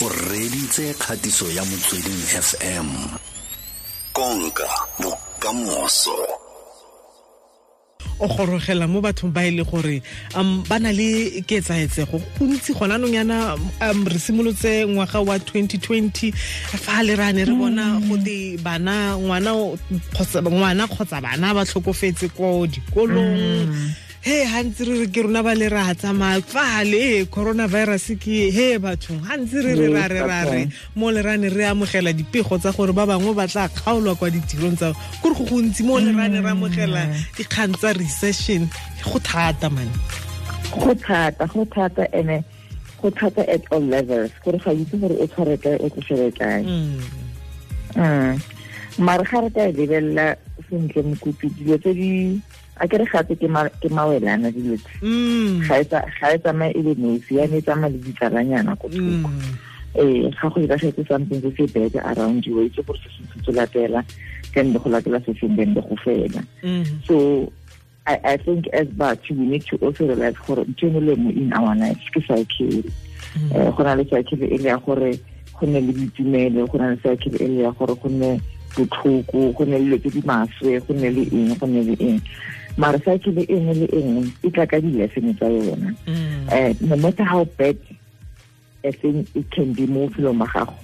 o reditse kgatiso ya motsweding fm konka bokamoso. O gorogela mo bathong ba e le gore um ba na le ketsaetsego. Gontsi gona anong yana um re simolotse ngwaga wa 2020 fa le rane re bona gote bana ngwana kgotsa bana ba tlhokofetse ko dikolong he gantsi re re ke rona ba le ra tsamaya fale e coronavirus ke he bathong gantsi re re ra re ra re. mo le rane re amogela dipego tsa gore ba bangwe ba tla kgaolwa kwa ditirong tsa kore go gontsi mo le rane re amogela mm. dikgang tsa recession go thata mane go thata go thata ene go thata at all levels. Gore ga itse gore o tshware kae o tlosele kae. Mm. Mm. Mare ga re ka e lebelela sentle mokopi dilo tse di a ke re gape ke mawelana dilo tse. Mm. Ga e tsamaye e le nosi yane e tsamaya le ditlalanyana ko thoko. Mm. Ee ga go something se se bad around you itse gore se se latela then go latela se seng then go fela. Mm. So I, I think as batho we need to also realize gore ntho le in our lives ke cycle. Eh, go na le cycle e le ya gore go nne le boitumelo go na le cycle e le ya gore go nne botlhoko go nne le dilo tse di maswe go nne le eng go nne le eng. Mare cycle e nngwe le e nngwe e tla ka di-lesson tsa yona. Um no matter how bad a thing it can be mo bophelong ba gago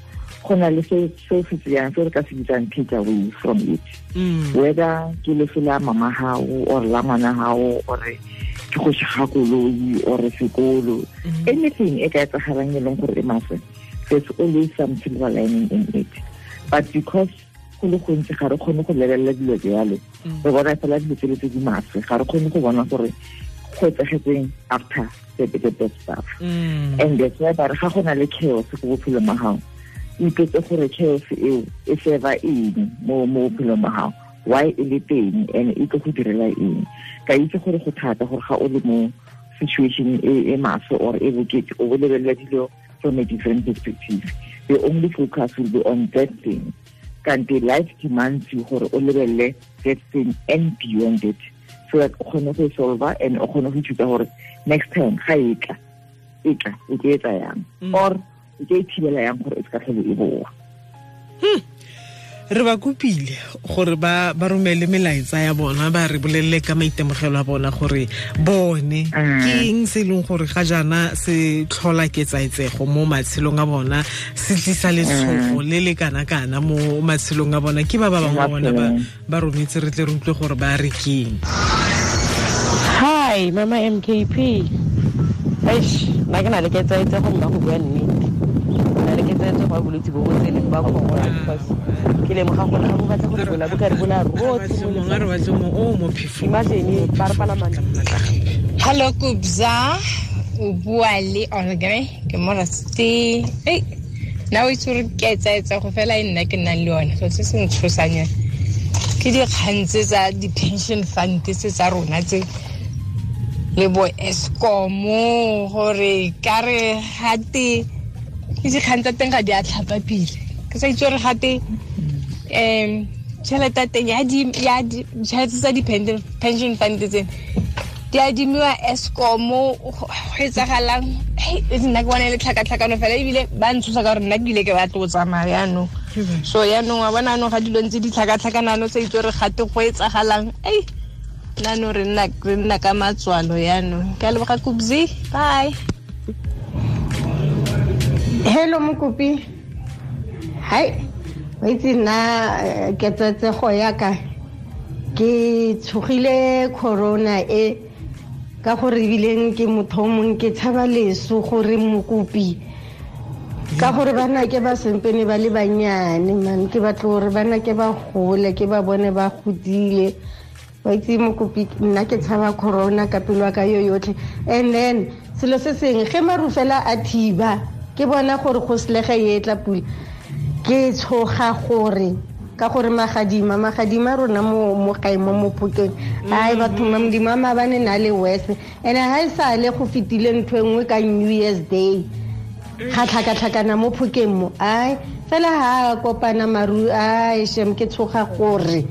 go na le se se se tseyang se re ka se bitsang take away from it. Mm. Whether ke lefe la mama gago or la ngwana gago or ke go ga koloi or sekolo. Mm. Anything e ka etsagalang e leng gore e maswe there's always some silver lining in it. But because go le gontsi ga re kgone go lebelela dilo jalo. Mm. Re bona fela dilo tsele tse di maswe ga re kgone go bona gore go etsegetseng after the, the bad stuff. Mm. And that's why ba re ga go na le chaos go bophelong ba gago ipetse gore chaos eo e eng mo mo bophelong gago why e le teng and e tlo go direla eng. Ka itse gore go thata gore ga o le mo situation e maswe or e bokete o bo lebelela dilo from a different perspective. The only focus will be on that thing kanti life demands you gore o lebelele that thing and beyond it so that o kgone go solva and o kgone go ithuta gore next time ga e tla e tla o ke etsa yang mm. or o ke e thibela yang gore e se ka tlhole e boa hmm. Re ba kopile gore ba ba romele melaetsa ya bona ba re bolelele ka maitemogelo a bona gore bone ke eng se e leng gore ga jaana se tlhola ketsaetsego mo matshelong a bona se tlisa letshogo le le kana-kana mo matshelong a bona. Ke ba ba bangwe ba bona ba rometse re tle re utlwe gore ba re keng hi mama mkp eish nna ke na le ketsaetsego mma go bua nnete ya bolwetse bo bo tseleng ba corona because ke lemoga gore ga bo batla go tlola bo kare bola rotimagine ba re palamane hallo kubza o bua le olgre ke moraste ei nna o itse gore ke etsaetsa go fela e nna ke nnang le yone. So se se ntshosang yone. Ke dikgang tse tsa di-pension fund tse tsa rona tse le bo escomo gore ka re gate ke dikgang tsa teng ga di a tlhapa pele. Ke sa itse gore gate um tšhelete teng tšhelete tsa di-pension fund tsene di adimiwa escomo go etsagalang. Nna ke bona e le tlhakatlhakano fela ebile ba ntshosa ka gore nna ke bile ke batlo go tsamaya yaanong so yaanong wa bona anong ga dilo ntse di tlhakatlhakanano sa itse gore gate go etsagalang. Ei nano re nna ka matswalo yaanong ke a leboga kubzi bye hello mokopi. Hai. Wa itse nna ketsetsego yaka ke tshogile corona e ka gore ebileng ke motho o mongwe ke tshaba leso gore mokopi ka gore bana ke ba sempene ba le banyane man. Ke batle gore bana ke ba gole ke ba bone ba godile. Wa itse mokopi nna ke tshaba corona ka pelo ka yo yotlhe. And then selo se sengwe ge maru fela a thiba ke bona gore go selege e tla pula. Ke tshoga gore ka gore magadima magadima rona mo gae mo mopokeng. Ai batho mamdimo a mabane na le west. And ga e sale go fetile ntho engwe ka new year's day. Ga tlhakatlhakana mo. Phokeng mo ai fela ga a kopana maru ai shem ke tshoga gore.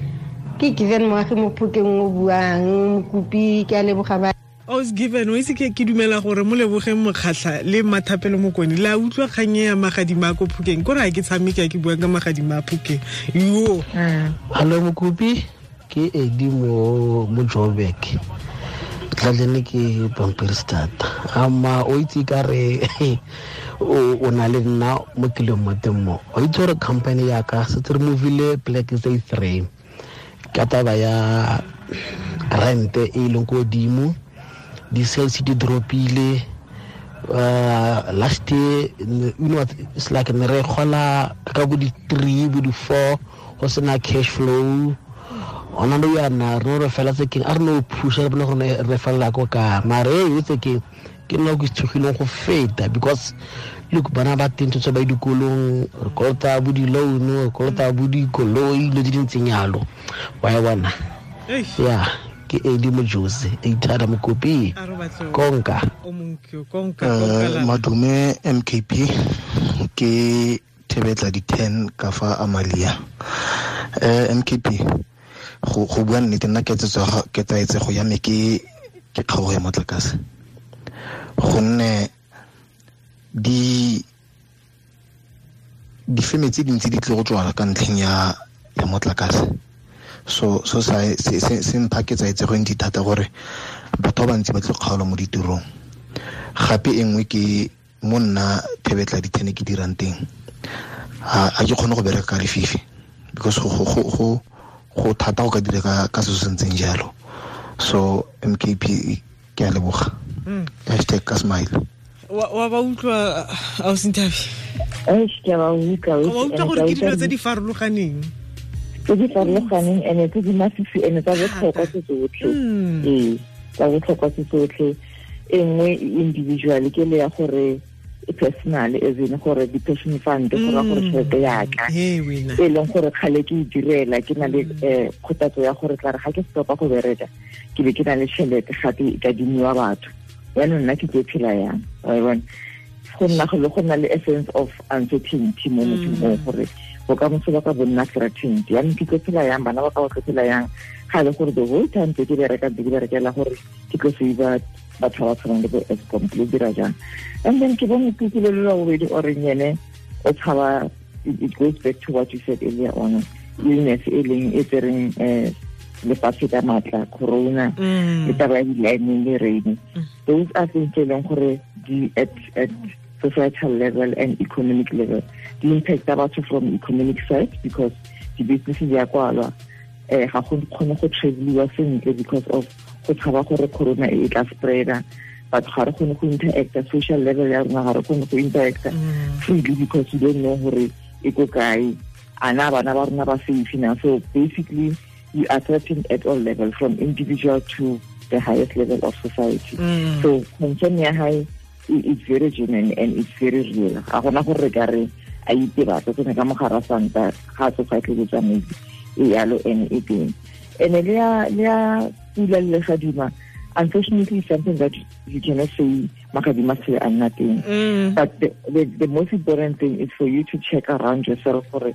Ke given moagi mo phokeng o buang mokopi ke a leboga ba os given. O ise ke dumela gore mo lebogeng mokgatlha le mathapelo mokone la utlwa kganye ya magadima a ko phokeng kore a ke tshameke a ke bua ka magadima a phokeng yo. Hallo mokopi. Ke edi mo jobek tlalene ke pampirstata ama o itse ka re o na le nna mo kileng mo teng mo. O itse gore company yaka setse re movile black say three. Ka taba ya rente e e leng ko godimo di-sales di dropile uh, last year you know it's like ne re gola ka bo di-three bo di-four go sena cash flow. Ona le yana re no re fela tse keng a re no phusha re bone gore re felela ko ka mare e tse keng ke nna ke tshogileng go feta because look bana ba teng tse ba dikolong re kolota bo di-loan re kolota bo dikoloi dilo tse dintseng yalo wa e bona. Ya ke edi mojosi eithara mokopi konka. madume mkp ke thebetla di-ten ka fa amalia. Um mkp go bua nnete nna ketsaetsego ya me ke kgaogo ya motlakase. Gonne di difeme tse dintsi di tle go tswala ka ntlheng ya ya motlakase so so sa se se mpha ke go ntse thata gore batho ba bantsi ba tlo kgaolo mo ditirong. Gape e nngwe ke mo nna thebetla dithene ke dirang teng. A ke kgone go bereka ka lefifi because go go go go thata go ka dira ka se se ntseng jalo. So mkp ke a leboga. Hashtag ka smile. Wa ba utlwa a o senthabi ke ba utlwa wa utlwa gore ke dilo tse di farologaneng tse di farologaneng ene tse di masisi ene tsa botlhokwa tse tsotlhe. Ee tsa botlhokwa tse tsotlhe. E nngwe individual ke le ya gore personal as in gore di-pension fund go ra gore tšhelete yaka e leng gore kgale ke e direla ke na le um kgothatso ya gore tla re ga ke stopa go bereka ke be ke na le tšhelete gape e kadimiwa batho. Yaanong nna ke ke phela yang wa bona. Go nna go le go nna le essence of uncertainty mo mothong mo gore bokamoso ba ka bonna threatened yaanong ke tlo phela yang bana ba ka ba tlo phela yang ga le gore the whole time tse ke berekang tse ke berekela gore ke tlo save batho ba ba tshwanang le bo escom ke lo dira jang? And then ke bone kukile le la bobedi oreng ene o tshaba it goes back to what you said earlier on. Illness e leng e tsereng um lefatshe ka matla corona le taba ya di-lightning le rain. Those are things e leng gore di at at societal level and economic level. Di impacta batho from economic side because di-business di a kwalwa um ga go kgone go traveliwa sentle because of go tshaba gore corona e tla spreada. Batho ga re kgone go interacta social level ya rona ga re kgone go interacta. Freely because we don't know gore e ko kae. A na bana ba rona ba safe na? So basically we are threatened at all level from individual to the highest level of society. Mm. so concern ya hae it's very genuine and it's very real. Ga gona gore re ka re a itebatsa tsene ka mogara santa ga society le tsamaile e yalo and e teng. And le ya pula le legadima unfortunately it's something that you cannot say magadima se a nna teng. Mm. But the, the, the most important thing is for you to check around yourself gore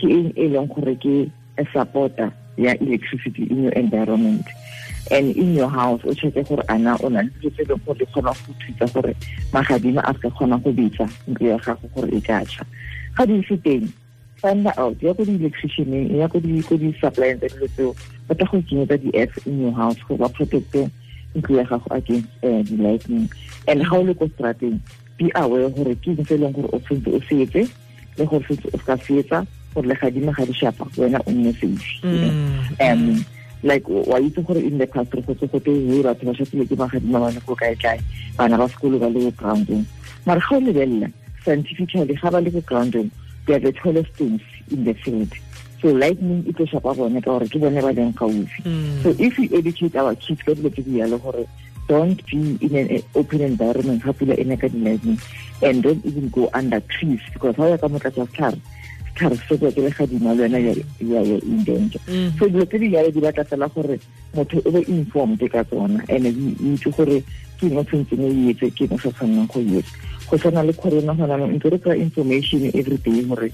ke eng e leng gore ke a supporter ya electricity in your environment and in your house o check gore ana o na le dilo tse leng gore di kgona go thusa gore magadima a ka kgona go betsa ntlo ya gago gore e ka tšha. Ga di se teng find out ya ko di-electricianeng ya ko di-supplying tsa dilo tseo ba tla go kenyetsa di-f in your house gore ba protecte ntlo ya gago against uh, di-lightning. And ga o le ko strateng be aware gore ke eng se e leng gore o tshwanetse o seetse le gore setse o ska seetsa gore legadima ga di shapa wena o nne safe. Um like wa itse gore in the past re gotse gote he batho ba shapile ke magadima ba le go kae-kae bana ba sekolo ba le ko groundong. Mare ga o lebelela scientifically ga ba le ko groundong they are the tallest things in the field. So lightning e tlo shapa bone ka gore ke bone ba leng gaufi. Mm. So if we educate our kids ka dilo tse di yalo gore don't be in an open environment ga pula ene ka di-lightning and don't even go under trees because ga o ya ka motlatsa setlhare tswa ke legadima le wena ya in danger mm. so dilo tse di yalo di batla fela gore motho o be informed ka tsona and itse gore ke eng o tshwanetseng o etse ke eng o sa tshwannang go etsa. Go tshwana le corona gona no ntse re kry information every day gore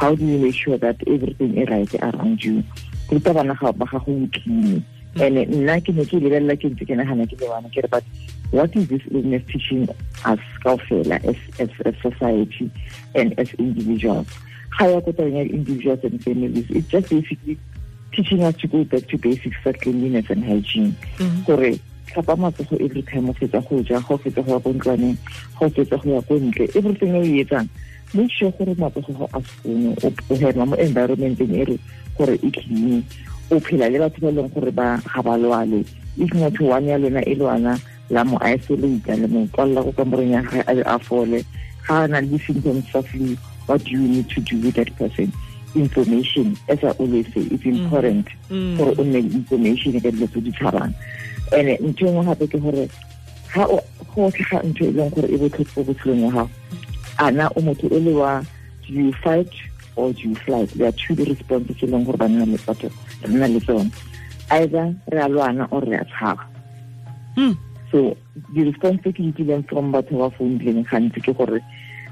how do you make sure that everything is right around you? Ruta bana ba gago o clean mm. and nna ke ne ke lebelela ke ntse ke nagana ke le wana ke re but what is this illness teaching us kaofela as, as, as society and as individuals ga ya ko tabeng ya individuals and families. It's just basically teaching us to go back to basics for cleanliness and hygiene. Mm-hmm. Gore tlhapa matsogo every time o fetsa go ja ga o fetsa go ya ko ntlwaneng ga o fetsa go ya ko ntle. Everything o e etsang. Make sure gore matsogo a spono o hema mo environmenteng e re gore e clean o phela le batho ba leng gore ba ga ba lwale. If motho one ya lona e lwana la mo isolate le mo kwalela ko kamoreng ya gage a fole. Ga a na le di-symptoms tsa flu what do you need to do with that person? Information as I always say it's mm. important mm. gore o nne information ka dilo tse di tshwarang and ntho engwe gape ke gore ga go tlhaga ntho e leng gore e botlhoko botshelong ya gago a na o motho o le wa do you fight or do you flight there are two responses e leng gore ba nna le batho re nna le tsone either re a lwana or re a tshaba. Mm. So di-response ke ditlileng from batho ba founileng gantsi ke gore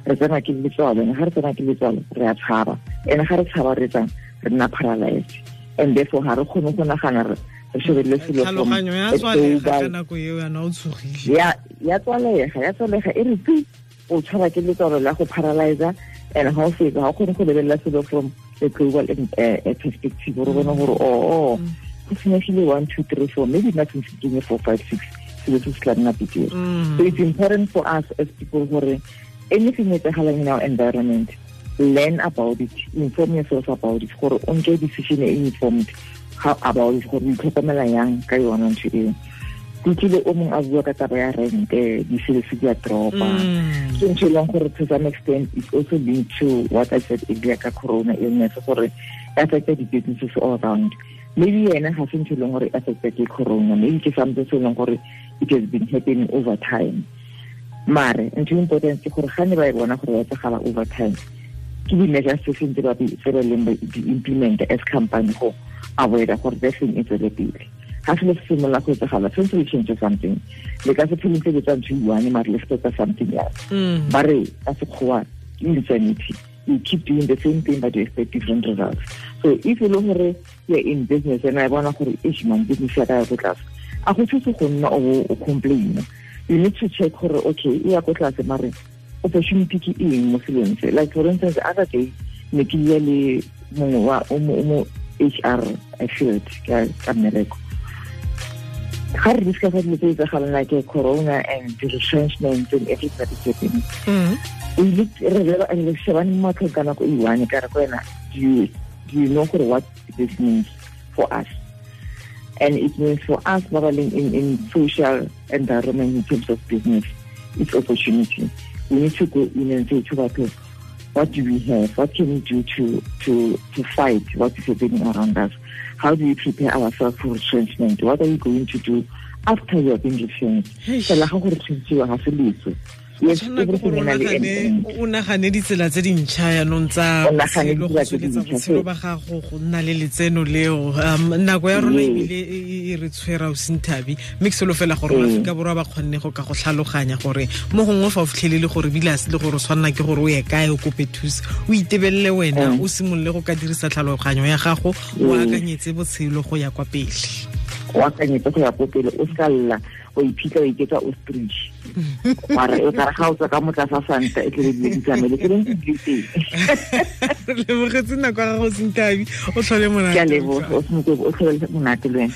re tsena ke letswalo and ga re tsena ke letswalo re a tshaba. And ga re tshaba re tsang re nna paralyzed. And therefore ga re kgone go nagana re shebelele selo ya tswalega ya tswalega e re tu o tshwara ke letswalo la go paralyzer. And ga o fetsa ga o kgone go lebelela selo from the global um, perspective. Gore bone gore o oh, oh, go senyegile one two three four. Maybe nothing se kenye four five six. Selo se se tla nna betere so it's important for us as people gore anything etsagalang in our environment learn about it inform yourself about it. Gore o nke decision e informed about it? Gore o itlhokomela yang ka yona ntho eo? Ke tlile o mongwe a bua ka taba ya rente eh, di-sales di a dropa. Mm. Ke ntho e leng gore to some extent is also linked to what i said earlier ka corona illness gore affecta di-businesses all around. Maybe yena ga se ntho e leng gore affecta ke corona. Maybe ke something se e leng gore it has been happening over time mare ntho e important ke gore ga ne ba e bona gore ya tsagala over time ke di-measures tse ba ba di-implement as company go avoida gore that thing e tswele pele. Ga selo se simolola go etsagala tshwanetse we change something. Le ka se pheleng tse betsa ntho one mare le something else mm. ba re ka sekgowa insanity. You keep doing the same thing but you expect different results. So if e le gore you're in business and I bona gore ish man business ya ka ya ko tlase a go thuse go nna o complaina need to check gore okay e ya ko tlase mare opportunity ke eng mo selong se? Like for instance other day ne ke ya le mongwe wa o mo HR field ka mmereko ga re discussa dilo tse etsagalang like corona and the retrenchment and everything that is happening re shebane mo matlhong ka nako e one ka re ko wena do you do you know gore what this means for us and it means for us ba in, in social environment in terms of business it's opportunity. We need to go in and say to batho what do we have? What can we do to to to fight what is happening around us? How do we prepare ourselves for retrenchment what are we going to do after you have been retrenched fela go o nagane ditsela tse dintšha yaanong tsa botshelo ba gago go nna le letseno leo. Um nako ya rona ebile e re tshwera o senthabi mme ke solofela gore maaforika borwa ba kgonne go ka go tlhaloganya gore mo gongwe fa o fitlhelele gore ebile a se le gore o tshwanela ke gore o ye kae o kope thusa o itebelele wena o simolole go ka dirisa tlhaloganyo ya gago o akanyetse botshelo go ya kwa pele. O akanyetse go ya ko pele o sa lla o iphitlha o iketsa ostrich mara e kare ga o tswa ka motlasa santa e tlele dile ditsamele ke leng dile teng re lebogetse nako ya gago sentabi o tlhole monate o tlhole monate le wena